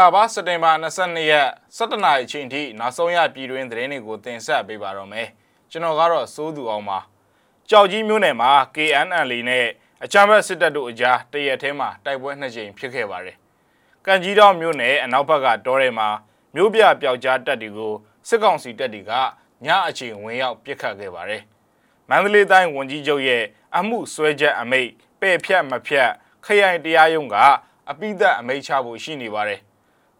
္ဂလာပါစက်တင်ဘာ22ရက်17နာရီအချိန်ထိနောက်ဆုံးရပြည်တွင်းသတင်းတွေကိုတင်ဆက်ပေးပါတော့မယ်ကျွန်တော်ကတော့စိုးသူအောင်ပါကြောက်ကြီးမျိုးနယ်မှာ KNL နဲ့အချမ်းဘက်စစ်တပ်တို့အကြားတရက်ထဲမှာတိုက်ပွဲနှစ်ကြိမ်ဖြစ်ခဲ့ပါတယ်ကံကြီးတော်မျိုးနယ်အနောက်ဘက်ကတောထဲမှာမျိုးပြပျောက်ကြားတပ်တွေကိုစစ်ကောင်စီတပ်တွေကညအချိန်ဝင်ရောက်ပစ်ခတ်ခဲ့ပါတယ်မန္တလေးတိုင်းဝန်ကြီးချုပ်ရဲ့အမှုဆွဲချက်အမိတ်ပဲ့ဖြတ်မဖြတ်ခရိုင်တရားရုံးကအပိသက်အမိတ်ချဖို့ရှိနေပါတယ်။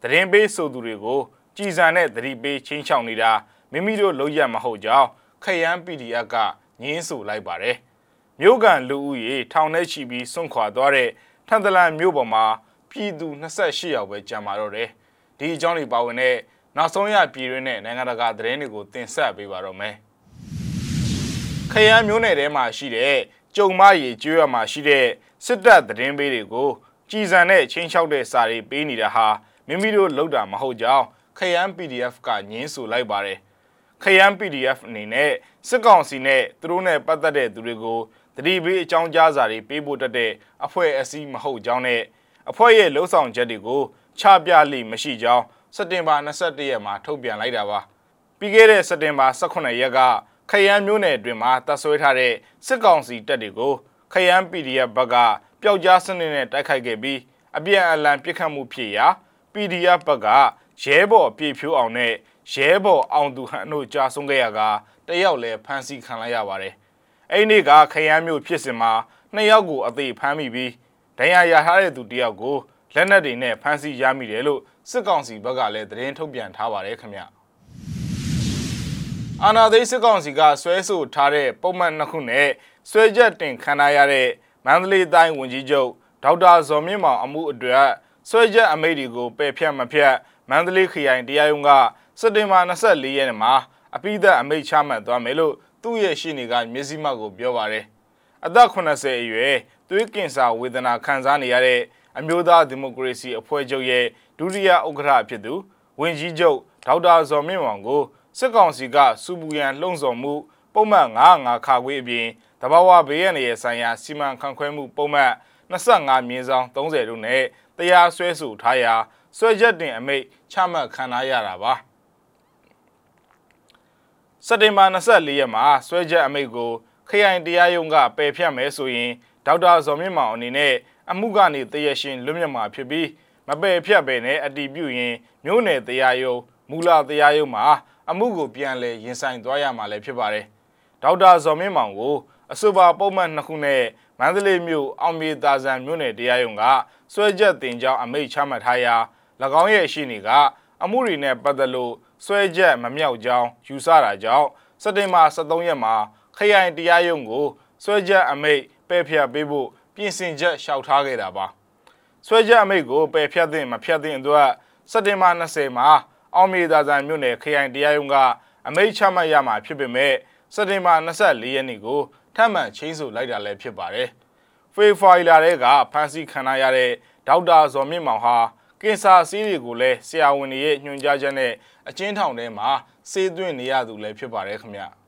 သတင်းပေးဆိုသူတွေကိုကြည်စံတဲ့သတိပေးချင်းချောင်နေတာမိမိတို့လုံးရမဟုတ်ကြောင်းခရမ်း PDF ကငင်းဆိုလိုက်ပါတယ်။မြို့ကန်လူဦးရေထောင်ထဲချီပြီးစွန့်ခွာသွားတဲ့ထန်တလန်မြို့ပေါ်မှာပြည်သူ28ယောက်ပဲကြံပါတော့တယ်။ဒီအကြောင်းတွေပါဝင်တဲ့နောက်ဆုံးရပြည်တွင်းနဲ့နိုင်ငံတကာသတင်းတွေကိုတင်ဆက်ပေးပါတော့မယ်။ခရမ်းမျိုးနယ်ထဲမှာရှိတဲ့ကြုံမရီကျွေးရမှာရှိတဲ့စစ်တပ်သတင်းပေးတွေကိုကြည်စံတဲ့ချင်းချောက်တဲ့စာတွေပေးနေတာဟာ မိမိတို့လောက်တာမဟုတ်ကြောင်းခရမ်း PDF ကညင်းဆိုလိုက်ပါတယ်ခရမ်း PDF အနေနဲ့စစ်ကောင်စီနဲ့သူတို့နဲ့ပတ်သက်တဲ့သူတွေကိုတတိပေးအကြောင်းကြားစာတွေပေးဖို့တက်တဲ့အဖွဲ့အစည်းမဟုတ်ကြောင်းနဲ့အဖွဲ့ရဲ့လှုပ်ဆောင်ချက်တွေကိုချပြလိမရှိကြောင်းစက်တင်ဘာ22ရက်မှာထုတ်ပြန်လိုက်တာပါပြီးခဲ့တဲ့စက်တင်ဘာ18ရက်ကခရမ်းမျိုးနယ်အတွင်းမှာတပ်ဆွဲထားတဲ့စစ်ကောင်စီတပ်တွေကိုခရမ်း PDF ဘက်ကပျောက်ကြားစနစ်နဲ့တိုက်ခိုက်ခဲ့ပြီးအပြန်အလှန်ပစ်ခတ်မှုဖြစ်ရာ PDF ဘက်ကရဲဘော်ပြေဖြိုးအောင်နဲ့ရဲဘော်အောင်သူဟန်တို့ကြာဆုံးခဲ့ရကတယောက်လည်းဖမ်းဆီးခံလိုက်ရပါတယ်။အဲ့ဒီနေ့ကခရမ်းမျိုးဖြစ်စဉ်မှာနှစ်ယောက်ကိုအသေးဖမ်းမိပြီးဒဏ်ရာရထားတဲ့သူတယောက်ကိုလက်နက်တွေနဲ့ဖမ်းဆီးရမိတယ်လို့စစ်ကောင်စီဘက်ကလည်းသတင်းထုတ်ပြန်ထားပါတယ်ခင်ဗျ။အာနာသိစစ်ကောင်စီကဆွဲဆိုထားတဲ့ပုံမှန်နှစ်ခုနဲ့ဆွဲချက်တင်ခံရတဲ့မန္တလေးတိုင်းဝန်ကြီးချုပ်ဒေါက်တာဇော်မြင့်မောင်အမှုအတွက် ဆွဲချက်အမိန့်တွေကိုပယ်ဖြတ်မဖြတ်မန္တလေးခရိုင်တရားရုံးကစက်တင်ဘာ24ရက်နေ့မှာအပိသက်အမိန့်ချမှတ်သွားမယ်လို့သူ့ရဲ့ရှင်းနေကမျက်စိမှောက်ကိုပြောပါတယ်။အသက်80အရွယ်သွေးကင်ဆာဝေဒနာခံစားနေရတဲ့အမျိုးသားဒီမိုကရေစီအဖွဲ့ချုပ်ရဲ့ဒုတိယဥက္ကဋ္ဌဖြစ်သူဝန်ကြီးချုပ်ဒေါက်တာဇော်မြင့်မောင်ကိုစစ်ကောင်စီကစူပူရန်လှုံ့ဆော်မှုပုံမှန်905ခါခွေးအပြင်တဘာဝဘေးရန်ရဲ့ဆိုင်ရာစီမံခန့်ခွဲမှုပုံမှန် 25မြင်းဆောင်30တို့နဲ့တရားစွဲဆိုထားရာစွဲချက်တင်အမိတ်ချမှတ်ခံရတာပါစက်တင်ဘာ24ရက်မှာစွဲချက်အမိတ်ကိုခရိုင်တရားရုံးကပယ်ဖြတ်မယ်ဆိုရင်ဒေါက်တာဇော်မြင့်မောင်အနေနဲ့အမှုကနေတရရှင်လွတ်မြောက်မှာဖြစ်ပြီးမပယ်ဖြတ်ပဲနဲ့အတီးပြုရင်မြို့နယ်တရားရုံးမူလတရားရုံးမှာအမှုကိုပြန်လည်ရင်ဆိုင်သွားရမှာလည်းဖြစ်ပါတယ်ဒေါက်တာဇော်မြင့်မောင်ကိုအဆိုပါပုံမှန်နှစ်ခုနဲ့ မန္တလေးမြို့အောင်မြေတာဆန်မြို့နယ်တရားရုံးကစွဲချက်တင်ကြောင်းအမိန့်ချမှတ်ထားရာ၎င်းရဲ့ရှိနေကအမှုတွေနဲ့ပတ်သက်လို့စွဲချက်မမြောက်ကြောင်းယူဆတာကြောင့်စက်တင်ဘာ23ရက်မှာခရိုင်တရားရုံးကိုစွဲချက်အမိန့်ပယ်ဖျက်ပေးဖို့ပြင်ဆင်ချက်လျှောက်ထားခဲ့တာပါစွဲချက်အမိန့်ကိုပယ်ဖျက်သင့်မဖျက်သင့်အတွက်စက်တင်ဘာ20မှာအောင်မြေသာဆန်မြို့နယ်ခရိုင်တရားရုံးကအမိန့်ချမှတ်ရမှာဖြစ်ပေမဲ့စက်တင်ဘာ24ရက်နေ့ကို ထပ်မံချင်းဆိုလိုက်တာလည်းဖြစ်ပါတယ်။ဖေဖိုင်လာတဲ့ကဖန်စီခံရတဲ့ဒေါက်တာဇော်မြင့်မောင်ဟာကင်ဆာဆေးတွေကိုလည်းဆရာဝန်တွေရဲ့ညွှန်ကြားချက်နဲ့အကျဉ်းထောင်ထဲမှာဆေးသွင်းနေရသူလည်းဖြစ်ပါတယ်ခင်ဗျ။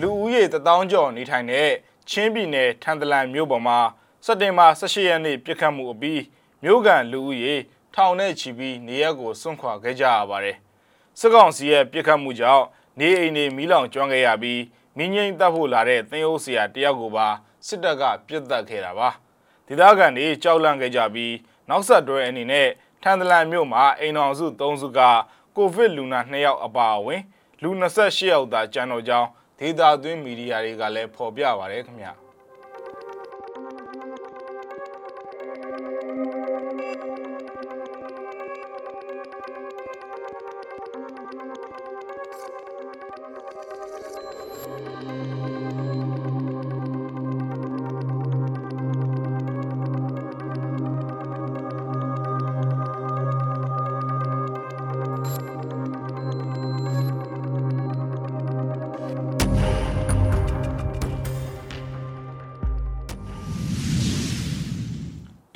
လူဦးရေတထောင်ကျော်နေထိုင်တဲ့ချင်းပြည်နယ်ထန်တလန်မြို့ပေါ်မှာစက်တင်ဘာ18ရက်နေ့ပြစ်ခတ်မှုအပြီးမြို့ကန်လူဦးရေ ထောင်နဲ့ချီပြီးနေရက်ကိုစွန့်ခွာခဲ့ကြရပါတယ်။စစ်ကောင်စီရဲ့ပြစ်ခတ်မှုကြောင့်နေအိမ်တွေမီးလောင်ကျွမ်းခဲ့ရပြီးမင်းငိမ့်တပ်ဖို့လာတဲ့သင်းအုပ်ဆရာတယောက်ကိုပါစစ်တပ်ကပြစ်တက်ခဲ့တာပါ။ဒေသခံတွေကြောက်လန့်ခဲ့ကြပြီးနောက်ဆက်တွဲအနေနဲ့ထန်တလန်မြို့မှာအိမ်တော်စု၃စုကကိုဗစ်လူနာ2ယောက်အပါအဝင် လူ28ယောက်သာကျန်တော့ကြောင်းဒေသသွင်းမီဒီယာတွေကလည်းဖော်ပြပါရခင်ဗျာ။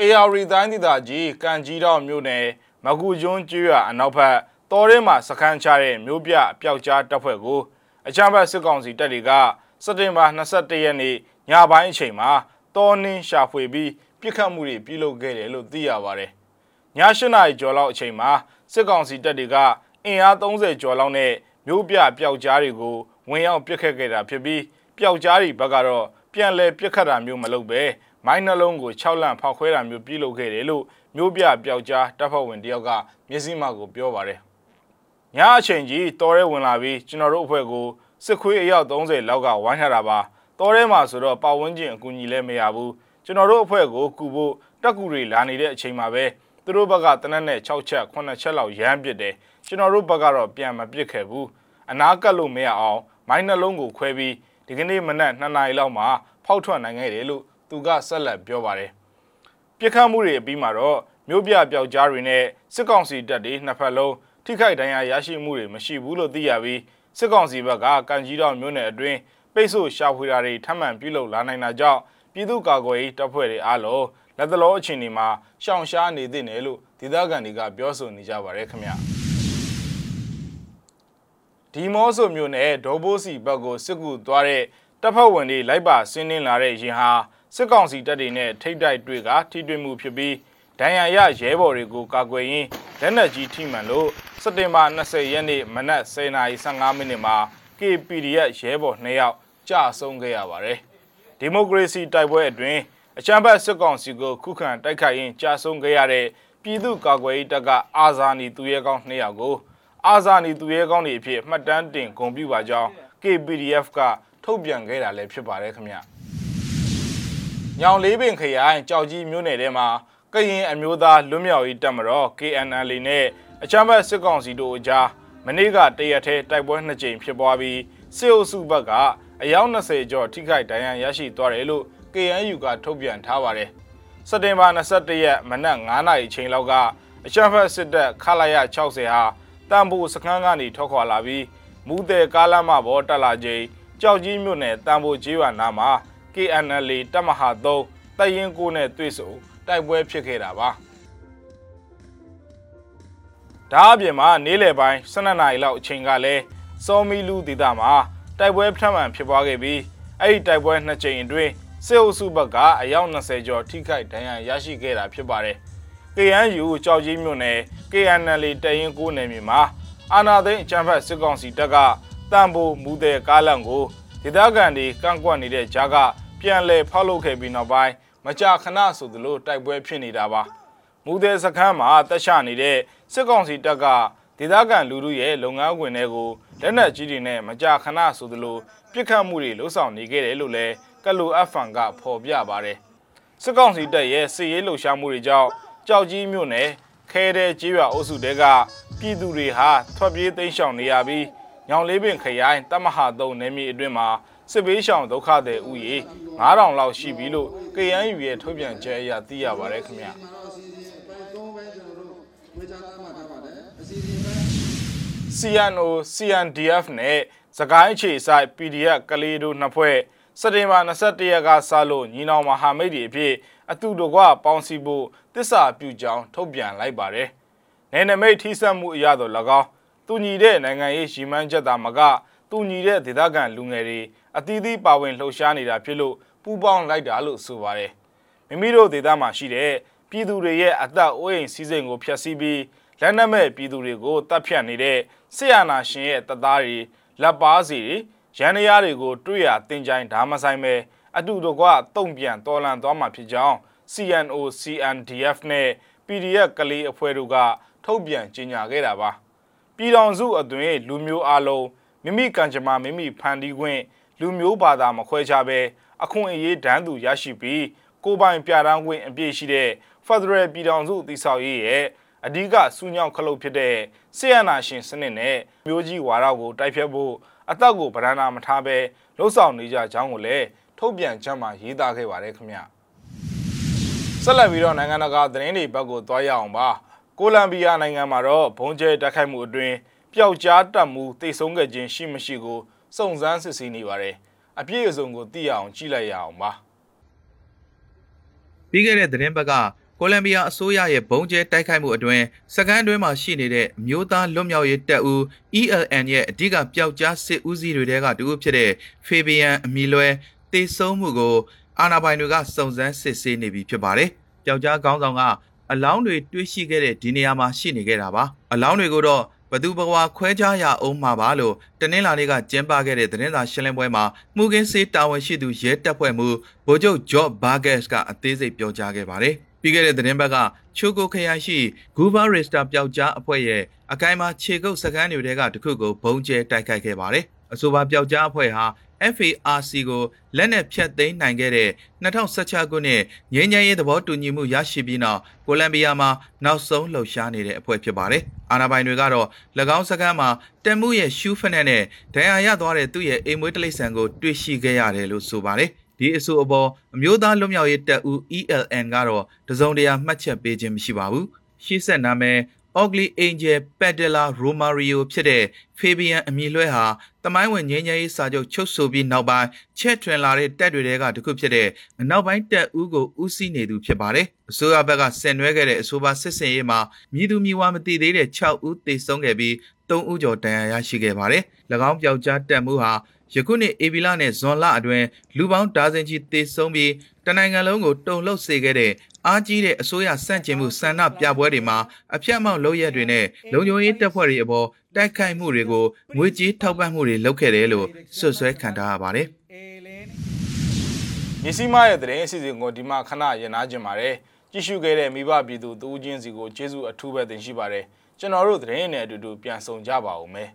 AR တိုင်းဒေသကြီးကံကြီးတော်မြို့နယ်မကူကျွန်းကျွော်အနောက်ဘက်တော်ထဲမှာစခန်းချတဲ့မြို့ပြပျောက်ကြားတပ်ဖွဲ့ကိုအကြမ်းဖက်စစ်ကောင်စီတပ်တွေကစက်တင်ဘာ22ရက်နေ့ညပိုင်းအချိန်မှာတောနင်းရှာဖွေပြီးပြစ်ခတ်မှုတွေပြုလုပ်ခဲ့တယ်လို့သိရပါတယ်။ည၈နာရီကျော်လောက်အချိန်မှာစစ်ကောင်စီတပ်တွေကအင်အား30ကျော်လောက်နဲ့မြို့ပြပျောက်ကြားတွေကိုဝင်ရောက်ပြစ်ခတ်ခဲ့တာဖြစ်ပြီးပျောက်ကြားတွေဘက်ကတော့ပြန်လည်ပြစ်ခတ်တာမျိုးမလုပ်ပဲ မိုင်းနှလုံးကို6လန့်ဖောက်ခွဲတာမျိုးပြုလုပ်ခဲ့တယ်လို့မြို့ပြပျောက်ကြားတပ်ဖွဲ့ဝင်တယောက်ကမျက်စိမှကိုပြောပါတယ်။ညအချိန်ကြီးတော်ရဲဝင်လာပြီးကျွန်တော်တို့အဖွဲ့ကိုစစ်ခွေးအယောက်30လောက်ကဝိုင်းထားတာပါ။တော်ရဲမှာဆိုတော့ပတ်ဝန်းကျင်အကူအညီလည်းမရဘူး။ကျွန်တော်တို့အဖွဲ့ကိုကူဖို့တက်ကူတွေလာနေတဲ့အချိန်မှာပဲသူတို့ဘက်ကတနက်နဲ့6ချက်9ချက်လောက်ရမ်းပစ်တယ်။ကျွန်တော်တို့ဘက်ကတော့ပြန်မပစ်ခဲ့ဘူး။အနာကတ်လို့မရအောင်မိုင်းနှလုံးကိုခွဲပြီးဒီကနေ့မနက်2နာရီလောက်မှာဖောက်ထွက်နိုင်ခဲ့တယ်လို့ သူကဆက်လက်ပြောပါတယ်။ပြစ်ခတ်မှုတွေအပြီးမှာတော့မြို့ပြပျောက်ကြားတွေနဲ့စစ်ကောင်စီတပ်တွေနှစ်ဖက်လုံးထိခိုက်ဒဏ်ရာရရှိမှုတွေမရှိဘူးလို့သိရပြီးစစ်ကောင်စီဘက်ကကန်ကြီးတော်မြို့နယ်အတွင်းပိတ်ဆို့ရှာဖွေတာတွေထပ်မံပြုလုပ်လာနိုင်တာကြောင့်ပြည်သူ့ကာကွယ်ရေးတပ်ဖွဲ့တွေအားလုံးလက်တလောအခြေအနေမှာရှောင်ရှားနေသင့်တယ်လို့ဒေသခံတွေကပြောဆိုနေကြပါတယ်ခင်ဗျာဒီမောဆိုမျိုးနဲ့ဒေါ်ဘိုးစီဘက်ကိုစစ်ကူသွားတဲ့တပ်ဖွဲ့ဝင်တွေလိုက်ပါဆင်းနှင်းလာတဲ့ရင်ဟာ စစ်ကောင်စီတပ်တွေနဲ့ထိတ်တိုက်တွေ့ကထိတွေ့မှုဖြစ်ပြီးဒဏ်ရာရရဲဘော်တွေကိုကာကွယ်ရင်းလက်နက်ကြီးထိမှန်လို့စက်တင်ဘာ20ရက်နေ့မနက်10:15မိနစ်မှာ KPDF ရဲဘော်2ယောက်ကြာဆုံးခဲ့ရပါတယ်။ဒီမိုကရေစီတိုက်ပွဲအတွင်းအချမ်းဘတ်စစ်ကောင်စီကိုခုခံတိုက်ခိုက်ရင်းကြာဆုံးခဲ့ရတဲ့ပြည်သူ့ကာကွယ်ရေးတပ်ကအာဇာနည်သူရဲကောင်း2ယောက်ကိုအာဇာနည်သူရဲကောင်းတွေအဖြစ်မှတ်တမ်းတင်ဂုဏ်ပြုပါကြောင်း KPDF ကထုတ်ပြန်ခဲ့တာလည်းဖြစ်ပါတယ်ခင်ဗျ။ ညောင်လေးပင်ခရိုင်ကြောက်ကြီးမြို့နယ်ထဲမှာကရင်အမျိုးသားလွတ်မြောက်ရေးတပ်မတော် KNL နဲ့အချမ်းဘတ်စစ်ကောင်စီတို့အကြားမနေ့ကတရက်ထဲတိုက်ပွဲနှစ်ကြိမ်ဖြစ်ပွားပြီးစစ်အုပ်စုဘက်ကအယောက်20ကျော်ထိခိုက်ဒဏ်ရာရရှိသွားတယ်လို့ KNU ကထုတ်ပြန်ထားပါတယ်။စက်တင်ဘာ21ရက်မနက်9:00နာရီချိန်လောက်ကအချမ်းဘတ်စစ်တပ်ခလာရ60ဟာတန်ဖိုးစခန်းကနေထွက်ခွာလာပြီးမူတဲ့ကားလမ်းမပေါ်တက်လာချိန်ကြောက်ကြီးမြို့နယ်တန်ဖိုးကြီးဝါနာမှာ KNL တပ်မဟာ3တပ်ရင်းကိုနဲ့တွေ့ဆုံတိုက်ပွဲဖြစ်ခဲ့တာပါဒါအပြင်မှာနေ့လယ်ပိုင်း12နာရီလောက်အချိန်ကလည်းစောမီလူဒေသမှာတိုက်ပွဲဖျက်မှန်ဖြစ်ပွားခဲ့ပြီးအဲ့ဒီတိုက်ပွဲနှစ်ကြိမ်အတွင်းစစ်အုပ်စုဘက်ကအယောက်20ကျော်ထိခိုက်ဒဏ်ရာရရှိခဲ့တာဖြစ်ပါတယ်။ KNU ကြောက်ကြီးမြို့နယ် KNL တရင်ကိုနယ်မြေမှာအာနာသိန်းအကြမ်းဖက်စစ်ကောင်စီတပ်ကတန်ဖိုးမူတဲ့ကားလန့်ကိုဒေသခံတွေကန့်ကွက်နေတဲ့ကြားက ပြန်လည်ဖောက်လုပ်ခဲ့ပြီးနောက်ပိုင်းမကြာခဏဆိုသလိုတိုက်ပွဲဖြစ်နေတာပါမူတဲ့စခန်းမှာတက်ချနေတဲ့စစ်ကောင်စီတပ်ကဒေသခံလူထုရဲ့လုပ်ငန်းဝင်တွေကိုလက်နက်ကြီးတွေနဲ့မကြာခဏဆိုသလိုပြစ်ခတ်မှုတွေလှုပ်ဆောင်နေခဲ့တယ်လို့လည်းကလူအဖန်ကဖော်ပြပါတယ်စစ်ကောင်စီတပ်ရဲ့စစ်ရေးလှုပ်ရှားမှုတွေကြောင့်ကြောက်ကြီးမြို့နယ်ခဲတဲ့ကြေးရွာအုပ်စုတဲကပြည်သူတွေဟာထွက်ပြေးသိမ်းရှောင်နေရပြီးညောင်လေးပင်ခရိုင်တမဟာသုံးနယ်မြေအတွင်းမှာ စစ်ဘေးရှောင်ဒုက္ခသည်ဥယေ9000လောက်ရှိပြီလို့ KNU ရဲ့ထုတ်ပြန်ချက်အရသိရပါတယ်ခင်ဗျာ။ CNO CNDF နဲ့စကိုင်းခြေဆိုင် PDF ကလေးတို့နှစ်ဖွဲ့စက်တင်ဘာ21ရက်ကစလို့ညီနောင်မဟာမိတ်တွေအဖြစ်အတူတကွပေါင်းစည်းဖို့တစ္ဆာပြုကြောင်းထုတ်ပြန်လိုက်ပါတယ်။နယ်နိမိတ်ထိစပ်မှုအရတော့၎င်းတူညီတဲ့နိုင်ငံရေးရှီမန်းချက်သာမက တူညီတဲ့ဒေသခံလူငယ်တွေအသီးသီးပါဝင်လှုပ်ရှားနေတာဖြစ်လို့ပူးပေါင်းလိုက်တာလို့ဆိုပါတယ်။မိမိတို့ဒေသမှာရှိတဲ့ပြည်သူတွေရဲ့အသက်အိုးအိမ်စီးစိမ်ကိုဖျက်ဆီးပြီးလက်နက်မဲ့ပြည်သူတွေကိုတပ်ဖြတ်နေတဲ့ဆရာနာရှင်ရဲ့တပ်သားတွေလက်ပါစီတွေရန်ရတွေကိုတွေ့ရတင်ကြိုင်ဓာမဆိုင်ပဲအတူတကွတုံ့ပြန်တော်လန်သွားမှာဖြစ်ကြောင်း CNO CNDF နဲ့ PDF ကလေးအဖွဲ့တို့ကထုတ်ပြန်ကြေညာခဲ့တာပါပြည်တော်စုအတွင်းလူမျိုးအလုံး မိမိကံကြမ္မာမိမိဖန်တီးခွင့်လူမျိုးဘာသာမခွဲခြားဘဲအခွင့်အရေးတန်းတူရရှိပြီးကိုပိုင်ပြဋ္ဌာန်းခွင့်အပြည့်ရှိတဲ့ Federal ပြည်ထောင်စုတည်ဆောက်ရေးရဲ့အဓိကစူးညောင်းခလုတ်ဖြစ်တဲ့ဆီယနာရှင်စနစ်နဲ့မျိုးကြီးဝါဒကိုတိုက်ဖြတ်ဖို့အသက်ကိုဗရဏာမထားဘဲလှုပ်ဆောင်နေကြကြောင်းကိုလည်းထုတ်ပြန်ချက်မှာရေးသားခဲ့ပါတယ်ခင်ဗျဆက်လက်ပြီးတော့နိုင်ငံတကာသတင်းတွေဘက်ကိုသွားရအောင်ပါကိုလံဘီယာနိုင်ငံမှာတော့ဘုံကျဲတိုက်ခိုက်မှုအတွင်း ပျောက်ကြားတပ်မှုတိတ်ဆုံးခဲ့ခြင်းရှိမရှိကိုစုံစမ်းစစ်ဆေးနေပါတယ်အပြည့်အစုံကိုသိရအောင်ကြည့်လိုက်ရအောင်ပါပြီးခဲ့တဲ့သတင်းဘက်ကကိုလံဘီယာအစိုးရရဲ့ဘုံကျဲတိုက်ခိုက်မှုအတွင်းစကန်တွင်းမှာရှိနေတဲ့မျိုးသားလွတ်မြောက်ရေးတပ်ဦး ELN ရဲ့အဓိကပျောက်ကြားစစ်ဦးစီးတွေတဲကတူဖြစ်တဲ့ဖေဘီယန်အမီလွဲတေဆုံးမှုကိုအာဏာပိုင်တွေကစုံစမ်းစစ်ဆေးနေပြီဖြစ်ပါတယ်။ပျောက်ကြားခေါင်းဆောင်ကအလောင်းတွေတွေ့ရှိခဲ့တဲ့ဒီနေရာမှာရှိနေခဲ့တာပါ။အလောင်းတွေကိုတော့ ဘသူဘဝခွဲခြားရအောင်မှာပါလို့တနင်္လာနေ့ကကျင်းပခဲ့တဲ့သတင်းစာရှင်းလင်းပွဲမှာမှုကင်းစေးတာဝန်ရှိသူရဲတပ်ဖွဲ့မှဗိုလ်ချုပ်ဂျော့ဘာဂက်စ်ကအသေးစိတ်ပြောကြားခဲ့ပါတယ်။ပြီးခဲ့တဲ့သတင်းပတ်ကချိုကိုခရိုင်ရှိဂူဘာရစ်တာပျောက်ကြားအဖွဲ့ရဲ့အကိုင်းမှာခြေကုပ်စကန်းတွေကတခုကိုဘုံကျဲတိုက်ခိုက်ခဲ့ပါတယ်။အဆိုပါပျောက်ကြားအဖွဲ့ဟာ FARC ကိုလက်နက်ဖြတ်သိမ်းနိုင်ခဲ့တဲ့2016ခုနှစ်ငြိမ်းချမ်းရေးသဘောတူညီမှုရရှိပြီးနောက်ကိုလံဘီယာမှာနောက်ဆုံးလှုပ်ရှားနေတဲ့အဖွဲ့ဖြစ်ပါတယ်။အာဏာပိုင်တွေကတော့၎င်းစကမ်းမှာတက်မှုရဲ့ရှူးဖက်နဲ့ဒဏ်ရာရသွားတဲ့သူ့ရဲ့အိမ်မွေးတလိษံကိုတွေ့ရှိခဲ့ရတယ်လို့ဆိုပါတယ်။ဒီအဆိုအပေါ်အမျိုးသားလွတ်မြောက်ရေးတပ်ဦး ELN ကတော့တစုံတရာမှတ်ချက်ပေးခြင်းမရှိပါဘူး။ရှေ့ဆက်နာမည် Ugly Angel Padilla Romario ဖြစ်တဲ့ Fabian အမည်လွှဲဟာတမိုင်းဝင်ငင်းငယ်ရေးစာချုပ်ချုပ်ဆိုပြီးနောက်ပိုင်းချက်ထွင်လာတဲ့တပ်တွေကတခုဖြစ်တဲ့အနောက်ပိုင်းတပ်ဦးကိုဦးစီးနေသူဖြစ်ပါတယ်။အစိုးရဘက်ကဆင်နွှဲခဲ့တဲ့အဆိုပါစစ်စင်ရေးမှာမြည်သူမြည်ဝါမတည်သေးတဲ့6ဦးသေဆုံးခဲ့ပြီး3ဦးကျော်ဒဏ်ရာရရှိခဲ့ပါတယ်။၎င်းပျောက်ကြားတပ်မှုဟာ ယခုနှစ်ဧပြီလနဲ့ဇွန်လအတွင်းလူပေါင်းဒါဇင်ကြီးသေဆုံးပြီးတနိုင်ငံလုံးကိုတုံလှုပ်စေခဲ့တဲ့အားကြီးတဲ့အစိုးရစန့်ကျင်မှုဆန္ဒပြပွဲတွေမှာအပြတ်မောက်လုပ်ရက်တွေနဲ့လုံခြုံရေးတပ်ဖွဲ့တွေအပေါ်တိုက်ခိုက်မှုတွေကိုငွေကြေးထောက်ပံ့မှုတွေလုပ်ခဲ့တယ်လို့ဆွဆွဲခံထားရပါတယ်မြစီမရဲ့သတင်းအစီအစဉ်ကိုဒီမှာခဏရင်နာကြင်ပါတယ်ကြည့်ရှုခဲ့တဲ့မိဘပြည်သူတူးချင်းစီကိုကျေးဇူးအထူးပဲတင်ရှိပါတယ်ကျွန်တော်တို့သတင်းနဲ့အတူတူပြန်ဆောင်ကြပါဦးမယ်